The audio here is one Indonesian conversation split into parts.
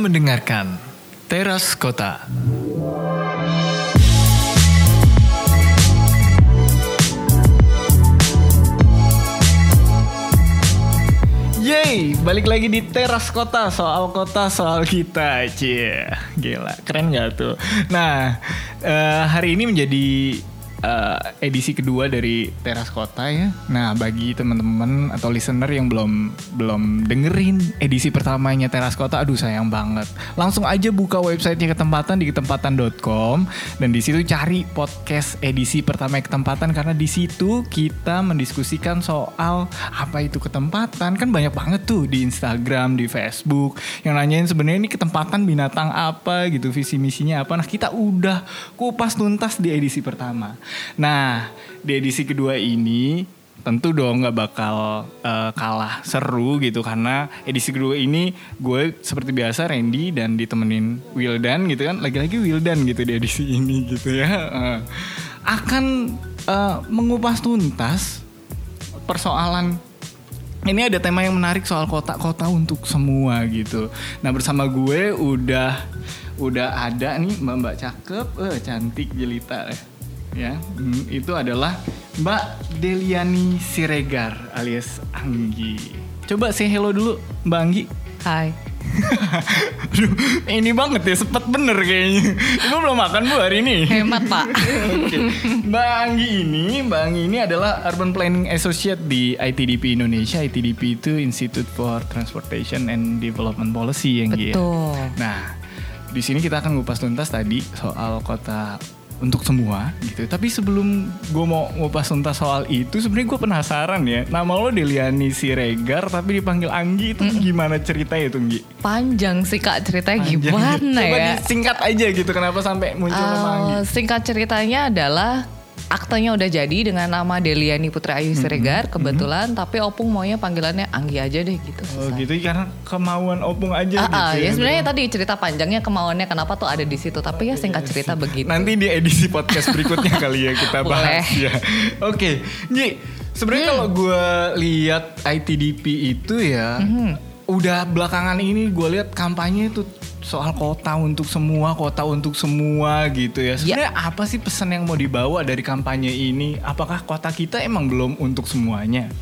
Mendengarkan Teras Kota. Yeay, balik lagi di teras kota soal kota soal kita, cie, gila, keren gak tuh? Nah, eh, hari ini menjadi eh, edisi kedua dari teras kota ya. Nah, bagi teman-teman atau listener yang belum belum dengerin edisi pertamanya teras kota, aduh sayang banget. Langsung aja buka websitenya ketempatan di ketempatan.com dan di situ cari podcast edisi pertama ketempatan karena di situ kita mendiskusikan soal apa itu ketempatan kan banyak banget tuh di Instagram, di Facebook yang nanyain sebenarnya ini ketempatan binatang apa gitu, visi misinya apa. Nah, kita udah kupas tuntas di edisi pertama. Nah, di edisi kedua ini tentu dong nggak bakal eh, kalah seru gitu. Karena edisi kedua ini gue seperti biasa Randy dan ditemenin Wildan gitu kan. Lagi-lagi Wildan gitu di edisi ini gitu ya. Eh, akan eh, mengupas tuntas persoalan. Ini ada tema yang menarik soal kota-kota untuk semua gitu. Nah bersama gue udah udah ada nih mbak-mbak cakep, eh, cantik jelita ya. Hmm, itu adalah Mbak Deliani Siregar alias Anggi. Coba say hello dulu Mbak Anggi. Hai. Aduh, ini banget ya, sepet bener kayaknya. Ibu belum makan bu hari ini. Hemat pak. Oke. Mbak Anggi ini, Mbak Anggi ini adalah Urban Planning Associate di ITDP Indonesia. ITDP itu Institute for Transportation and Development Policy yang ya. Betul. Nah, di sini kita akan ngupas tuntas tadi soal kota untuk semua gitu. Tapi sebelum gue mau ngupas tuntas soal itu, sebenarnya gue penasaran ya. Nama lo Deliani Siregar tapi dipanggil Anggi itu gimana ceritanya tuh Anggi? Panjang sih kak ceritanya Panjang. gimana Coba ya? disingkat aja gitu kenapa sampai muncul nama Anggi? Eh, singkat ceritanya adalah aktenya udah jadi dengan nama Deliani Putri Ayu Siregar kebetulan tapi Opung maunya panggilannya Anggi aja deh gitu. Oh selesai. gitu karena kemauan opung aja Ah, gitu ah, ya sebenarnya tadi cerita panjangnya kemauannya kenapa tuh ada di situ tapi ya singkat cerita begitu. Nanti di edisi podcast berikutnya kali ya kita bahas Boleh. ya. Oke, Ji, sebenarnya kalau gue lihat ITDP itu ya, udah belakangan ini gue lihat kampanye itu soal kota untuk semua, kota untuk semua gitu ya. Sebenarnya apa sih pesan yang mau dibawa dari kampanye ini? Apakah kota kita emang belum untuk semuanya?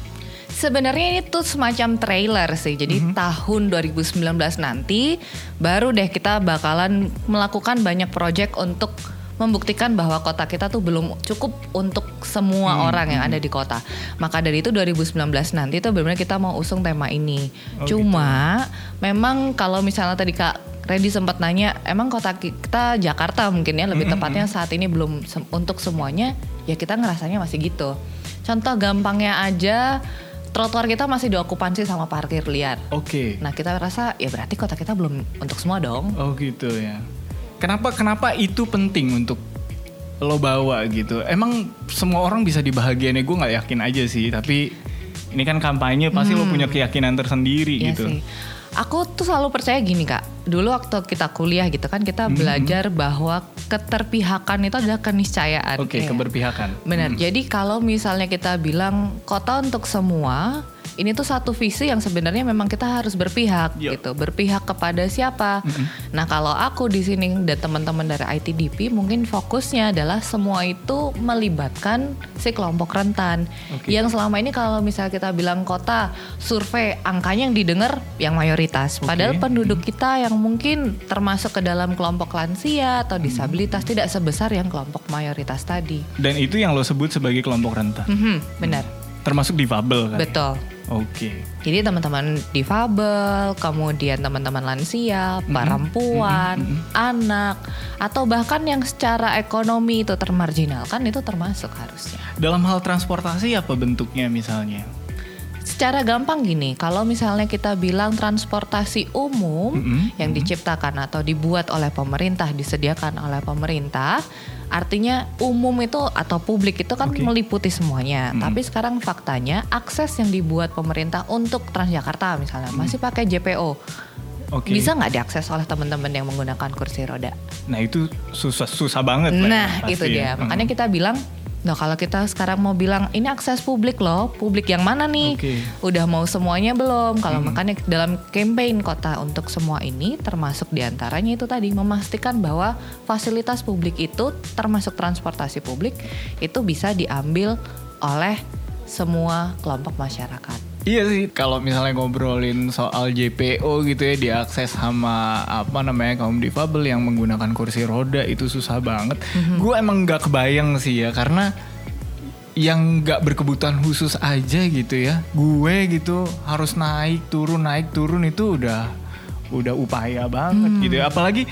Sebenarnya ini tuh semacam trailer sih. Jadi Mhm. tahun 2019 nanti baru deh kita bakalan melakukan banyak project untuk membuktikan bahwa kota kita tuh belum cukup untuk semua Hmm, orang yang ada di kota. Maka dari itu 2019 nanti tuh benar-benar kita mau usung tema ini. Oh, Cuma memang kalau misalnya tadi Kak Randy sempat nanya, emang kota kita Jakarta mungkin ya lebih Hmm, tepatnya saat ini belum sem- untuk semuanya, ya kita ngerasanya masih gitu. Contoh gampangnya aja trotoar kita masih diokupansi sama parkir liar. Oke. Nah kita rasa ya berarti kota kita belum untuk semua dong. Oh gitu ya. Kenapa kenapa itu penting untuk lo bawa gitu? Emang semua orang bisa di bahagiannya gue nggak yakin aja sih. Tapi ini kan kampanye pasti lo punya keyakinan tersendiri Iya gitu. sih. Aku tuh selalu percaya gini kak. Dulu waktu kita kuliah gitu kan kita Hmm. belajar bahwa keterpihakan itu adalah keniscayaan. Oke Iya. keberpihakan. Benar. Jadi kalau misalnya kita bilang kota untuk semua, ini tuh satu visi yang sebenarnya memang kita harus berpihak Yo. gitu. Berpihak kepada siapa? Nah, kalau aku di sini dan teman-teman dari ITDP mungkin fokusnya adalah semua itu melibatkan si kelompok rentan. Oke. Yang selama ini kalau misalnya kita bilang kota survei angkanya yang didengar yang mayoritas. Oke. Padahal penduduk kita yang mungkin termasuk ke dalam kelompok lansia atau disabilitas tidak sebesar yang kelompok mayoritas tadi. Dan itu yang lo sebut sebagai kelompok rentan. Mhm, benar, Termasuk difabel kan? betul. Oke. Jadi teman-teman difabel, kemudian teman-teman lansia, perempuan, anak, atau bahkan yang secara ekonomi itu termarginalkan itu termasuk harusnya. Dalam hal transportasi apa bentuknya misalnya? Secara gampang gini, kalau misalnya kita bilang transportasi umum Mhm, yang diciptakan atau dibuat oleh pemerintah, disediakan oleh pemerintah, artinya umum itu atau publik itu kan Oke. meliputi semuanya. Mhm. Tapi sekarang faktanya akses yang dibuat pemerintah untuk Transjakarta misalnya masih pakai JPO. Oke. Bisa nggak diakses oleh teman-teman yang menggunakan kursi roda? Nah itu susah susah banget. ya, Nah, pasti itu ya. dia. Mhm. Makanya kita bilang Nah kalau kita sekarang mau bilang ini akses publik loh, publik yang mana nih? Oke. Udah mau semuanya belum? Kalau makanya dalam campaign kota untuk semua ini termasuk di antaranya itu tadi memastikan bahwa fasilitas publik itu termasuk transportasi publik itu bisa diambil oleh semua kelompok masyarakat. Iya sih, kalau misalnya ngobrolin soal JPO gitu ya diakses sama apa namanya kaum difabel yang menggunakan kursi roda itu susah banget. Gue emang nggak kebayang sih ya karena yang nggak berkebutuhan khusus aja gitu ya, gue gitu harus naik turun naik turun itu udah udah upaya banget gitu ya. Apalagi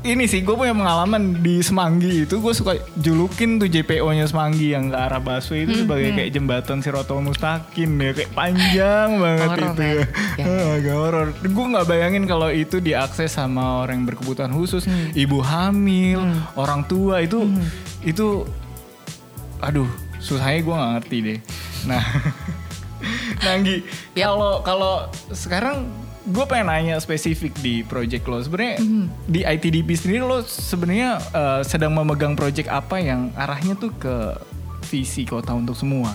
ini sih gue punya pengalaman di Semanggi itu gue suka julukin tuh JPO-nya Semanggi yang ke arah busway itu sebagai kayak jembatan Sirotol Mustaqim ya kayak panjang banget Horor itu ya. ya. Ya. Ah, Agak horor. Gue nggak bayangin kalau itu diakses sama orang yang berkebutuhan khusus, Hmm. ibu hamil, orang tua itu itu aduh susahnya gue nggak ngerti deh. Nah, Nanggi, kalau kalau sekarang gue pengen nanya spesifik di project lo. Sebenarnya Mhm. di ITDP sendiri lo sebenarnya eh, sedang memegang project apa yang arahnya tuh ke visi kota untuk semua.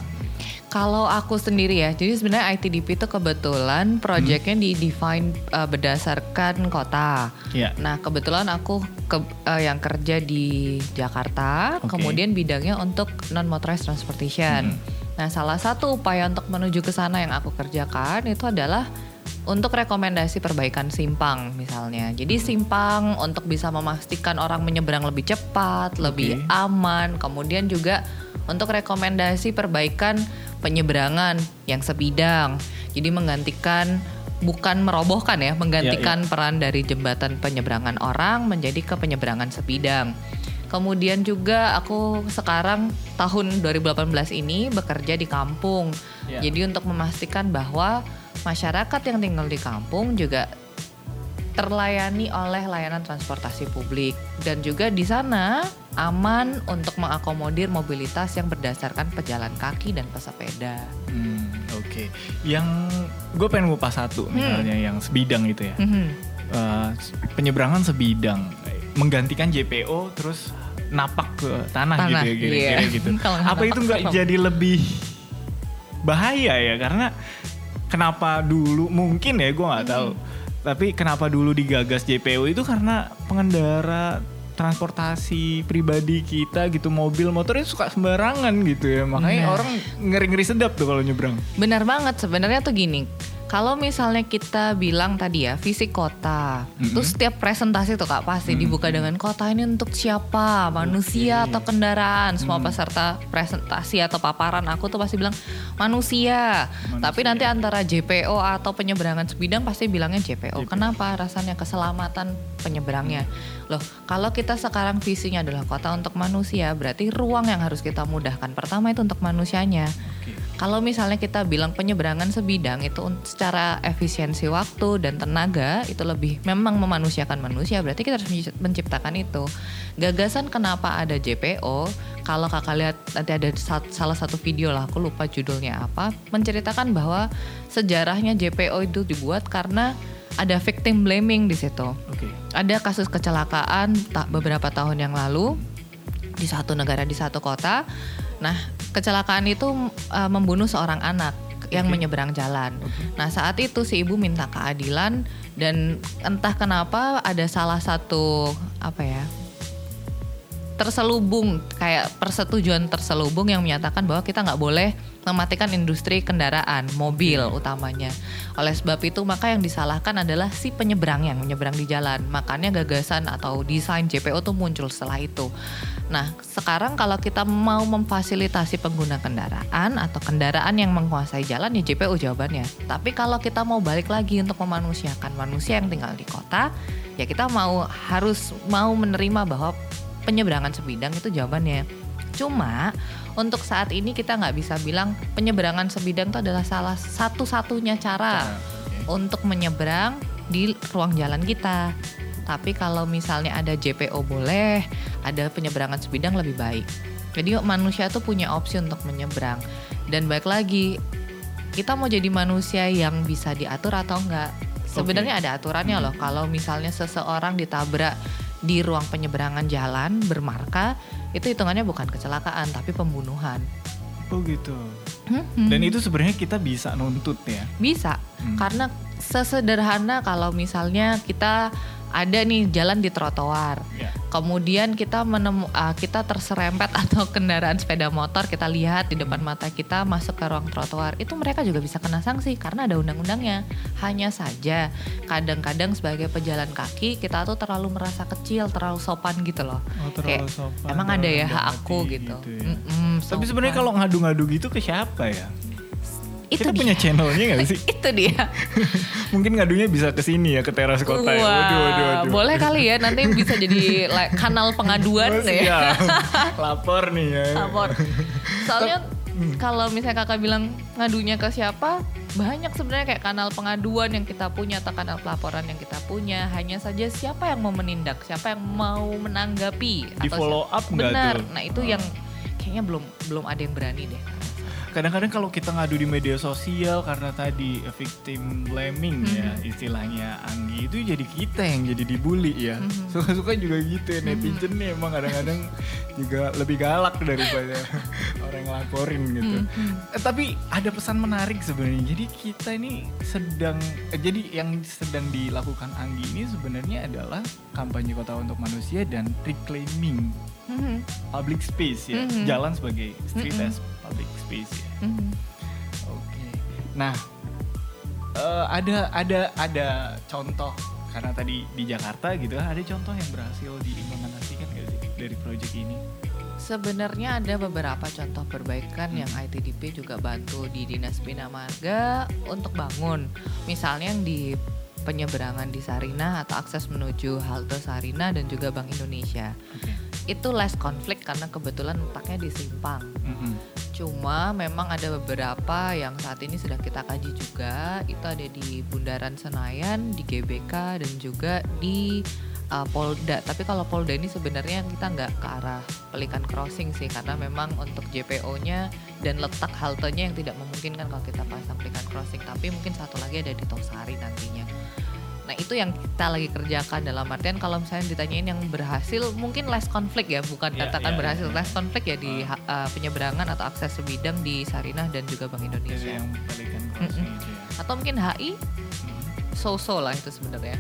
Kalau aku sendiri ya, jadi sebenarnya ITDP itu kebetulan proyeknya di define uh, berdasarkan kota. Iya. Nah kebetulan aku ke, uh, yang kerja di Jakarta, Oke. kemudian bidangnya untuk non motorized transportation. Nah salah satu upaya untuk menuju ke sana yang aku kerjakan itu adalah untuk rekomendasi perbaikan simpang misalnya. Jadi simpang untuk bisa memastikan orang menyeberang lebih cepat, lebih aman. Kemudian juga untuk rekomendasi perbaikan penyeberangan yang sebidang. Jadi menggantikan bukan merobohkan ya, menggantikan peran dari jembatan penyeberangan orang menjadi ke penyeberangan sebidang. Kemudian juga aku sekarang tahun 2018 ini bekerja di kampung. Ya. Jadi untuk memastikan bahwa masyarakat yang tinggal di kampung juga terlayani oleh layanan transportasi publik dan juga di sana aman untuk mengakomodir mobilitas yang berdasarkan pejalan kaki dan pesepeda. Hmm, Oke, yang gue pengen ngupas satu misalnya yang sebidang itu ya. Mhm. Eh, penyeberangan sebidang menggantikan JPO terus napak ke tanah, Tanah, gitu ya kira-kira iya. gitu. Apa itu nggak jadi lebih bahaya ya karena kenapa dulu mungkin ya gue nggak tahu. Tapi kenapa dulu digagas JPO itu karena pengendara transportasi pribadi kita gitu mobil motor itu suka sembarangan gitu ya makanya Benar. orang ngeri-ngeri sedap tuh kalau nyebrang Benar banget sebenarnya tuh gini. Kalau misalnya kita bilang tadi ya visi kota, terus setiap presentasi tuh kak pasti dibuka dengan kota ini untuk siapa, manusia atau kendaraan. Semua peserta presentasi atau paparan aku tuh pasti bilang manusia. Tapi nanti antara JPO atau penyeberangan sebidang pasti bilangnya JPO. Kenapa? Rasanya keselamatan penyeberangnya. Loh, kalau kita sekarang visinya adalah kota untuk manusia, berarti ruang yang harus kita mudahkan pertama itu untuk manusianya. Kalau misalnya kita bilang penyeberangan sebidang itu secara efisiensi waktu dan tenaga itu lebih memang memanusiakan manusia berarti kita harus menci- menciptakan itu. Gagasan kenapa ada JPO? Kalau kakak lihat nanti ada sa- salah satu video lah aku lupa judulnya apa menceritakan bahwa sejarahnya JPO itu dibuat karena ada victim blaming di situ. oke Ada kasus kecelakaan tak beberapa tahun yang lalu di satu negara di satu kota. Nah, kecelakaan itu uh, membunuh seorang anak yang Oke. menyeberang jalan. Nah, saat itu si ibu minta keadilan dan entah kenapa ada salah satu apa ya? Terselubung kayak persetujuan terselubung yang menyatakan bahwa kita nggak boleh mematikan industri kendaraan mobil utamanya. Oleh sebab itu maka yang disalahkan adalah si penyeberang yang menyeberang di jalan. Makanya gagasan atau desain JPO tuh muncul setelah itu. Nah sekarang kalau kita mau memfasilitasi pengguna kendaraan atau kendaraan yang menguasai jalan ya JPO jawabannya. Tapi kalau kita mau balik lagi untuk memanusiakan manusia yang tinggal di kota ya kita mau harus mau menerima bahwa penyeberangan sebidang itu jawabannya. Cuma untuk saat ini kita nggak bisa bilang penyeberangan sebidang itu adalah salah satu-satunya cara untuk menyeberang di ruang jalan kita. Tapi kalau misalnya ada JPO boleh, ada penyeberangan sebidang lebih baik. Jadi manusia tuh punya opsi untuk menyeberang. Dan baik lagi, kita mau jadi manusia yang bisa diatur atau enggak. Sebenarnya ada aturannya loh. Kalau misalnya seseorang ditabrak di ruang penyeberangan jalan bermarka itu hitungannya bukan kecelakaan tapi pembunuhan. Oh gitu. Hmm, Dan itu sebenarnya kita bisa nuntut ya. Bisa, Hmm. karena sesederhana kalau misalnya kita ada nih jalan di trotoar, Ya. kemudian kita menemu, ah, kita terserempet atau kendaraan sepeda motor kita lihat di depan mata kita masuk ke ruang trotoar, itu mereka juga bisa kena sanksi karena ada undang-undangnya. Hanya saja kadang-kadang sebagai pejalan kaki kita tuh terlalu merasa kecil, terlalu sopan gitu loh. Oh, terlalu Kayak, sopan, Emang ada ya hak aku hati gitu. ya. Mm-mm, Tapi sebenarnya kalau ngadu-ngadu gitu ke siapa ya? Itu kita dia. punya channelnya gak sih? itu dia. Mungkin ngadunya bisa ke sini ya, ke teras kota ya. Wah, Waduh, waduh, waduh. boleh kali ya nanti bisa jadi like, kanal pengaduan Oh, ya. Lapor nih ya. Lapor. Soalnya kalau misalnya kakak bilang ngadunya ke siapa, banyak sebenarnya kayak kanal pengaduan yang kita punya atau kanal pelaporan yang kita punya. Hanya saja siapa yang mau menindak, siapa yang mau menanggapi Di atau follow siapa- up Benar. tuh? Nah itu yang kayaknya belum belum ada yang berani deh. Kadang-kadang kalau kita ngadu di media sosial karena tadi victim blaming ya Mhm. istilahnya Anggi itu jadi kita yang jadi dibully ya. Mhm. Suka-suka juga gitu ya netizen nih emang kadang-kadang juga lebih galak daripada orang yang laporin gitu. Mhm. Eh, tapi ada pesan menarik sebenarnya. Jadi kita ini sedang eh, jadi yang sedang dilakukan Anggi ini sebenarnya adalah kampanye kota untuk manusia dan reclaiming Mhm. public space ya. Mhm. Jalan sebagai street Mhm. as public space ya. Mhm. Oke. Nah, eh, ada ada ada contoh karena tadi di Jakarta gitu ada contoh yang berhasil diimplementasikan gak sih dari proyek ini? Sebenarnya ada beberapa contoh perbaikan yang ITDP juga bantu di Dinas Bina Marga untuk bangun. Misalnya yang di penyeberangan di Sarinah atau akses menuju halte Sarinah dan juga Bank Indonesia. Oke. Itu less konflik karena kebetulan letaknya di simpang. Mm-mm. Cuma memang ada beberapa yang saat ini sedang kita kaji juga. Itu ada di Bundaran Senayan, di GBK dan juga di uh, Polda. Tapi kalau Polda ini sebenarnya kita nggak ke arah Pelikan Crossing sih karena memang untuk JPO-nya dan letak haltenya yang tidak memungkinkan kalau kita pasang Pelikan Crossing. Tapi mungkin satu lagi ada di Tosari nantinya. Nah itu yang kita lagi kerjakan dalam artian kalau misalnya ditanyain yang berhasil mungkin less konflik ya bukan Iya, katakan iya, berhasil iya. less konflik ya di uh, penyeberangan atau akses sebidang di Sarinah dan juga Bank Indonesia yang itu ya. atau mungkin HI Mm. so-so lah itu sebenarnya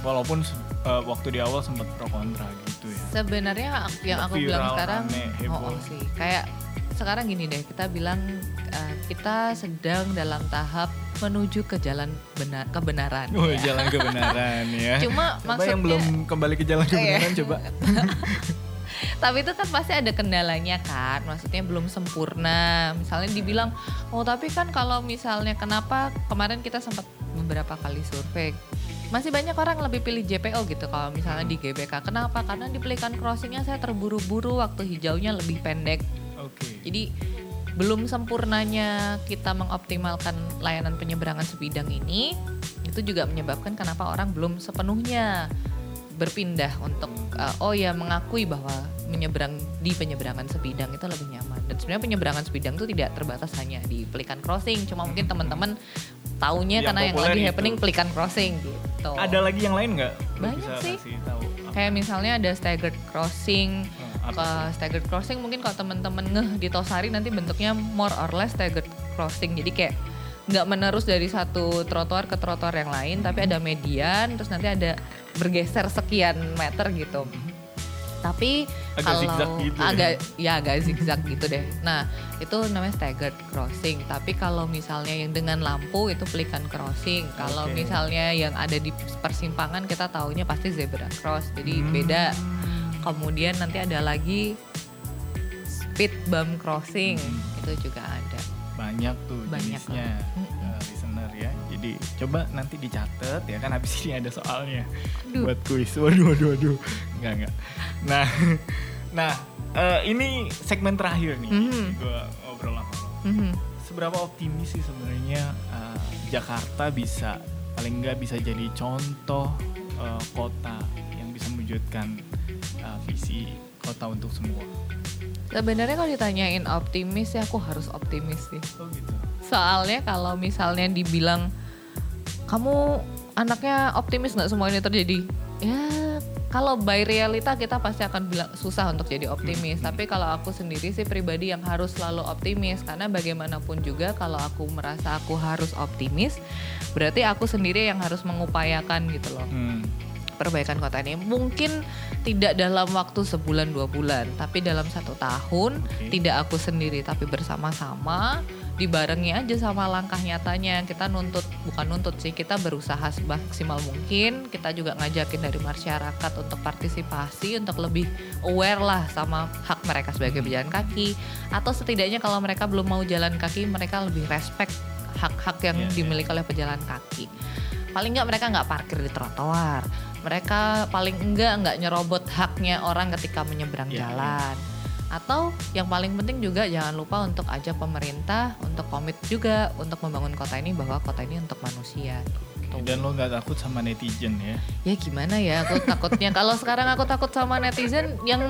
Walaupun eh, waktu di awal sempat pro kontra gitu ya. sebenarnya yang aku bilang Viral, sekarang rame, oh, oh sih kayak sekarang gini deh kita bilang uh, kita sedang dalam tahap menuju ke jalan benar kebenaran Oh, ya. jalan kebenaran ya. Cuma Coba maksudnya yang belum kembali ke jalan Iya. kebenaran coba. Tapi itu kan pasti ada kendalanya kan, maksudnya belum sempurna. Misalnya dibilang, oh tapi kan kalau misalnya kenapa kemarin kita sempat beberapa kali survei, masih banyak orang lebih pilih JPO gitu kalau misalnya di GBK. Kenapa? Karena di Pelikan Crossingnya saya terburu-buru, waktu hijaunya lebih pendek. Oke. Jadi belum sempurnanya kita mengoptimalkan layanan penyeberangan sebidang ini, itu juga menyebabkan kenapa orang belum sepenuhnya berpindah untuk uh, oh ya mengakui bahwa menyeberang di penyeberangan sebidang itu lebih nyaman. Dan sebenarnya penyeberangan sebidang itu tidak terbatas hanya di Pelikan Crossing, cuma mungkin teman-teman taunya Yang karena yang lagi itu. happening Pelikan Crossing gitu. Ada lagi yang lain nggak? Banyak bisa sih. kasih tahu. Kayak misalnya ada staggered crossing, ke staggered crossing mungkin kalau teman-teman ngeh di Tosari nanti bentuknya more or less staggered crossing. Jadi kayak nggak menerus dari satu trotoar ke trotoar yang lain tapi ada median terus nanti ada bergeser sekian meter gitu. Tapi Agak kalau gitu ya? agak ya agak zigzag gitu deh. Nah itu namanya staggered crossing. Tapi kalau misalnya yang dengan lampu itu pelikan crossing. Kalau Oke. misalnya yang ada di persimpangan kita taunya pasti zebra cross. Jadi Hmm. beda kemudian nanti ada lagi speed bump crossing. Hmm. itu juga ada. Banyak tuh Banyak jenisnya uh, listener ya. Jadi coba nanti dicatat ya kan habis ini ada soalnya. Aduh. buat kuis. Waduh waduh waduh. Nggak nggak nah nah eh, ini segmen terakhir nih. Mhm. gue ngobrol sama lo Mhm. seberapa optimis sih sebenarnya uh, Jakarta bisa paling nggak bisa jadi contoh uh, kota mewujudkan uh, visi kota untuk semua sebenarnya kalau ditanyain optimis ya aku harus optimis sih oh gitu soalnya kalau misalnya dibilang kamu anaknya optimis nggak semua ini terjadi ya kalau by realita kita pasti akan bilang susah untuk jadi optimis. Hmm. Tapi kalau aku sendiri sih pribadi yang harus selalu optimis karena bagaimanapun juga kalau aku merasa aku harus optimis, berarti aku sendiri yang harus mengupayakan gitu loh Hmm. Perbaikan kota ini. Mungkin tidak dalam waktu sebulan dua bulan, tapi dalam satu tahun Oke. tidak aku sendiri tapi bersama-sama dibarengi aja sama langkah nyatanya kita nuntut bukan nuntut sih kita berusaha semaksimal mungkin kita juga ngajakin dari masyarakat untuk partisipasi untuk lebih aware lah sama hak mereka sebagai pejalan kaki atau setidaknya kalau mereka belum mau jalan kaki mereka lebih respect hak-hak yang Iya, iya. dimiliki oleh pejalan kaki paling nggak mereka nggak parkir di trotoar mereka paling enggak nggak nyerobot haknya orang ketika menyeberang Iya, iya. jalan atau yang paling penting juga jangan lupa untuk ajak pemerintah untuk komit juga untuk membangun kota ini bahwa kota ini untuk manusia Tuh. Dan lo nggak takut sama netizen ya? ya gimana ya aku takutnya kalau sekarang aku takut sama netizen yang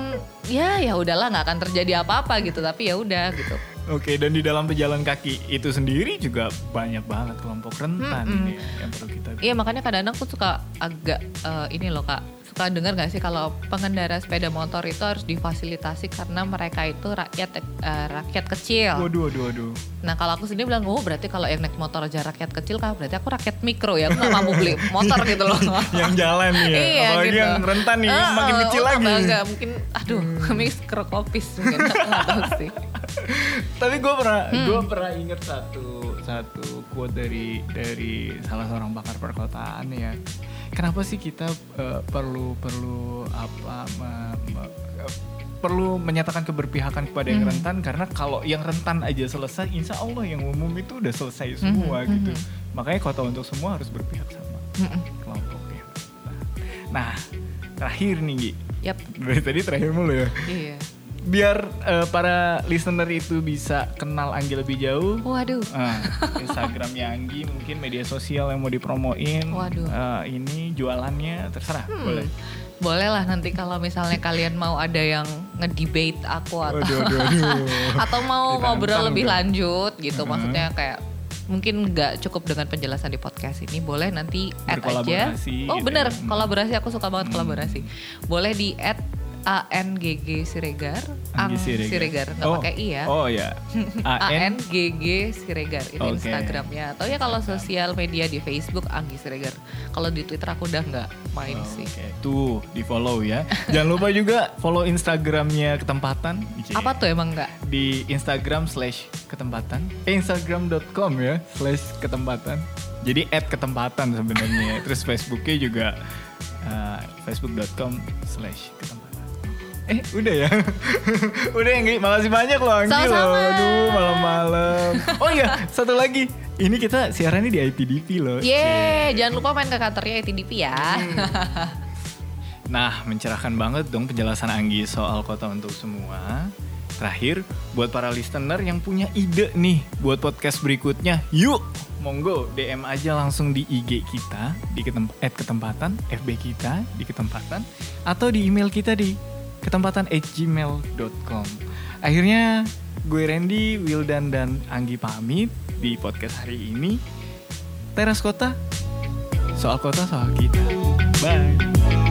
ya ya udahlah nggak akan terjadi apa-apa gitu tapi ya udah gitu Oke, dan di dalam pejalan kaki itu sendiri juga banyak banget kelompok rentan ini ya, yang perlu kita Iya makanya kadang-kadang aku suka agak eh, ini loh kak suka dengar gak sih kalau pengendara sepeda motor itu harus difasilitasi karena mereka itu rakyat eh, rakyat kecil. Waduh, waduh, waduh. Nah kalau aku sendiri bilang oh berarti kalau yang naik motor aja rakyat kecil kan berarti aku rakyat mikro ya aku gak mampu beli motor gitu loh. yang jalan ya, Iya, apalagi gitu. yang rentan nih, Eh, makin kecil oh, lagi. Hmm. Enggak, mungkin aduh mungkin aku nggak tahu sih. Tapi gue pernah, Hmm. gue pernah inget satu satu quote dari dari salah seorang pakar perkotaan ya. Kenapa sih kita eh, perlu perlu apa me- me- eh, perlu menyatakan keberpihakan kepada yang Mhm. rentan karena kalau yang rentan aja selesai, insya Allah yang umum itu udah selesai semua Mhm, gitu. mhm. Makanya kota untuk semua harus berpihak sama Mm-mm. kelompoknya. Nah, terakhir nih Gi. Yap, Dari tadi terakhir mulu ya. iya. Biar eh, para listener itu bisa kenal Anggi lebih jauh. Waduh. Ah, Instagramnya Anggi mungkin media sosial yang mau dipromoin. Waduh. Eh, ini jualannya terserah Hmm. boleh. Boleh lah nanti kalau misalnya kalian mau ada yang ngedebate aku atau Waduh, waduh, waduh. atau mau Ditantang ngobrol lebih tuh. lanjut gitu Mhm. maksudnya kayak mungkin nggak cukup dengan penjelasan di podcast ini boleh nanti add aja oh gitu bener ya. Hmm. kolaborasi aku suka banget kolaborasi boleh di add ANGG Siregar Anggi Ang Siregar. nggak Oh, pakai i ya Oh ya. AN ANGG Siregar ini Oke. Instagramnya atau ya kalau sosial media di Facebook Anggi Siregar kalau di Twitter aku udah nggak main Oh, sih Oke, tuh di follow ya. Jangan lupa juga follow Instagramnya ketempatan. Cie. apa tuh emang nggak di Instagram slash ketempatan eh, Instagram.com ya slash ketempatan jadi add ketempatan sebenarnya terus Facebooknya juga uh, facebook.com slash ketempatan eh udah ya? Udah Anggi makasih banyak loh Anggi loh. Sama-sama. aduh malam-malam. Oh iya satu lagi. Ini kita siarannya di IPDP loh. Yeay, jangan lupa main ke kantornya ITDP ya. Nah, mencerahkan banget dong penjelasan Anggi soal kota untuk semua. Terakhir, buat para listener yang punya ide nih buat podcast berikutnya, yuk monggo DM aja langsung di IG kita di ketem at ketempatan, FB kita di ketempatan, atau di email kita di ketempatan gmail.com. Akhirnya gue Randy, Wildan, dan Anggi pamit di podcast hari ini. Teras Kota, soal kota soal kita. Bye.